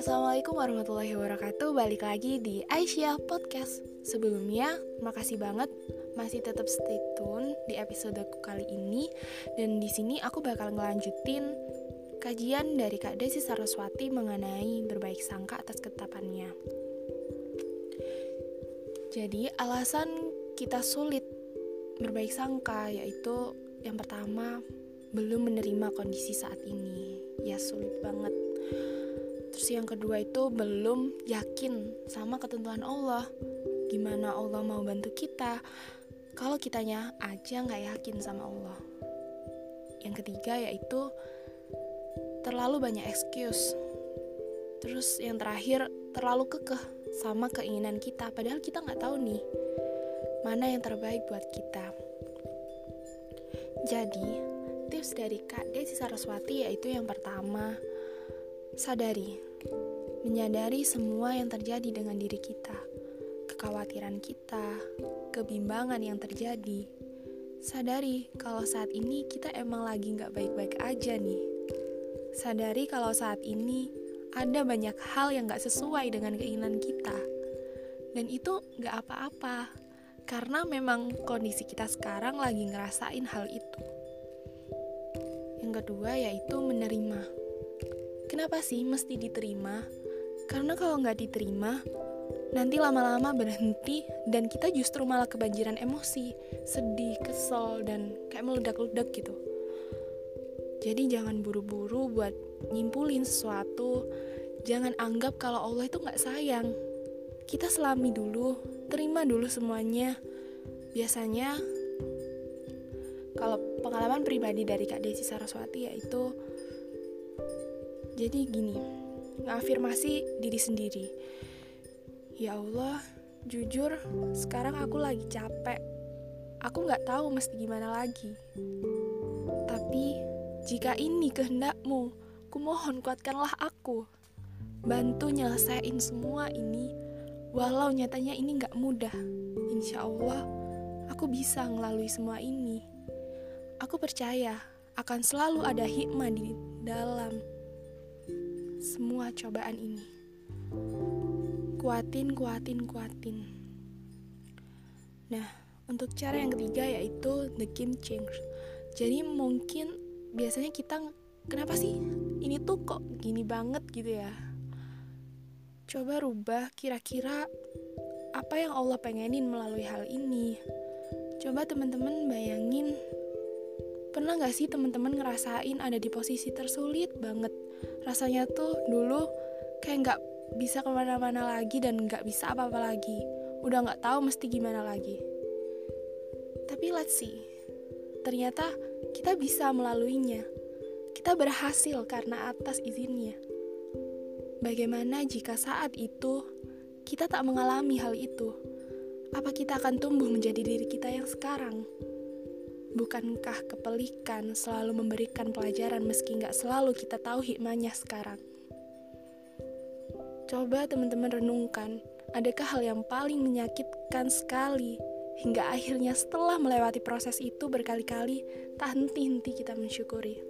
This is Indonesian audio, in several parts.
Assalamualaikum warahmatullahi wabarakatuh. Balik lagi di Aisyah Podcast. Sebelumnya, makasih banget masih tetap stay tune di episode kali ini. Dan di sini aku bakal ngelanjutin kajian dari Kak Desi Saraswati mengenai berbaik sangka atas ketetapannya Jadi, alasan kita sulit berbaik sangka yaitu yang pertama belum menerima kondisi saat ini. Ya sulit banget yang kedua itu belum yakin sama ketentuan Allah. Gimana Allah mau bantu kita? Kalau kitanya aja nggak yakin sama Allah. Yang ketiga yaitu terlalu banyak excuse. Terus yang terakhir terlalu kekeh sama keinginan kita. Padahal kita nggak tahu nih mana yang terbaik buat kita. Jadi, tips dari Kak Desi Saraswati yaitu yang pertama, sadari, menyadari semua yang terjadi dengan diri kita, kekhawatiran kita, kebimbangan yang terjadi. Sadari kalau saat ini kita emang lagi nggak baik-baik aja nih. Sadari kalau saat ini ada banyak hal yang nggak sesuai dengan keinginan kita. Dan itu nggak apa-apa, karena memang kondisi kita sekarang lagi ngerasain hal itu. Yang kedua yaitu menerima. Kenapa sih mesti diterima? Karena kalau nggak diterima, nanti lama-lama berhenti dan kita justru malah kebanjiran emosi, sedih, kesel, dan kayak meledak-ledak gitu. Jadi jangan buru-buru buat nyimpulin sesuatu, jangan anggap kalau Allah itu nggak sayang. Kita selami dulu, terima dulu semuanya. Biasanya kalau pengalaman pribadi dari Kak Desi Saraswati yaitu jadi gini, ngafirmasi diri sendiri. Ya Allah, jujur sekarang aku lagi capek. Aku nggak tahu mesti gimana lagi. Tapi jika ini kehendakmu, kumohon kuatkanlah aku. Bantu nyelesain semua ini Walau nyatanya ini gak mudah, insya Allah aku bisa melalui semua ini. Aku percaya akan selalu ada hikmah di dalam semua cobaan ini. Kuatin, kuatin, kuatin. Nah, untuk cara yang ketiga yaitu the game change. Jadi mungkin biasanya kita kenapa sih ini tuh kok gini banget gitu ya? Coba rubah kira-kira apa yang Allah pengenin melalui hal ini. Coba teman-teman bayangin, pernah gak sih teman-teman ngerasain ada di posisi tersulit banget? Rasanya tuh dulu kayak gak bisa ke mana-mana lagi dan gak bisa apa-apa lagi. Udah gak tahu mesti gimana lagi. Tapi let's see, ternyata kita bisa melaluinya. Kita berhasil karena atas izinnya. Bagaimana jika saat itu kita tak mengalami hal itu? Apa kita akan tumbuh menjadi diri kita yang sekarang? Bukankah kepelikan selalu memberikan pelajaran meski nggak selalu kita tahu hikmahnya sekarang? Coba teman-teman renungkan, adakah hal yang paling menyakitkan sekali hingga akhirnya setelah melewati proses itu berkali-kali tak henti-henti kita mensyukuri?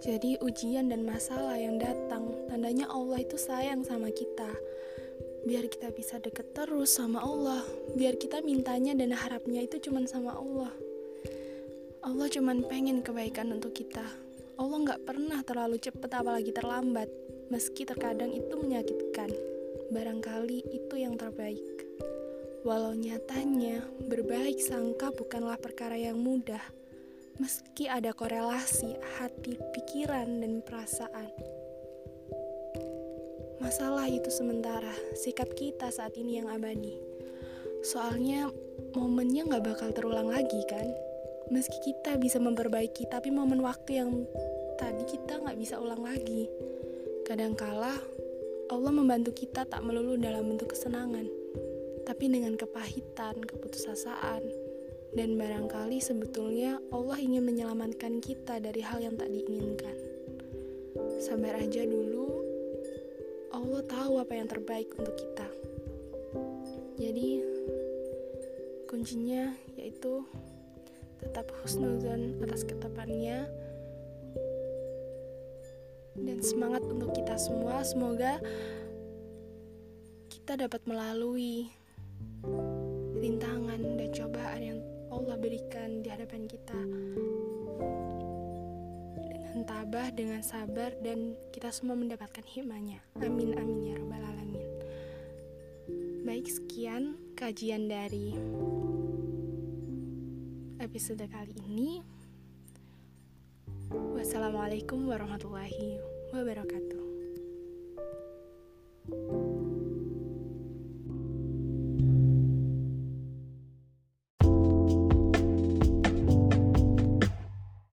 Jadi ujian dan masalah yang datang, tandanya Allah itu sayang sama kita. Biar kita bisa deket terus sama Allah, biar kita mintanya dan harapnya itu cuma sama Allah. Allah cuma pengen kebaikan untuk kita. Allah nggak pernah terlalu cepat apalagi terlambat, meski terkadang itu menyakitkan. Barangkali itu yang terbaik. Walau nyatanya berbaik sangka bukanlah perkara yang mudah meski ada korelasi hati, pikiran, dan perasaan. Masalah itu sementara, sikap kita saat ini yang abadi. Soalnya momennya gak bakal terulang lagi kan? Meski kita bisa memperbaiki, tapi momen waktu yang tadi kita gak bisa ulang lagi. Kadangkala Allah membantu kita tak melulu dalam bentuk kesenangan, tapi dengan kepahitan, keputusasaan, dan barangkali sebetulnya Allah ingin menyelamatkan kita dari hal yang tak diinginkan. Sabar aja dulu, Allah tahu apa yang terbaik untuk kita. Jadi, kuncinya yaitu tetap husnuzon atas ketetapannya dan semangat untuk kita semua. Semoga kita dapat melalui rintangan dan cobaan yang Allah berikan di hadapan kita tabah, dengan sabar, dan kita semua mendapatkan hikmahnya. Amin, amin ya Rabbal 'Alamin. Baik, sekian kajian dari episode kali ini. Wassalamualaikum warahmatullahi wabarakatuh.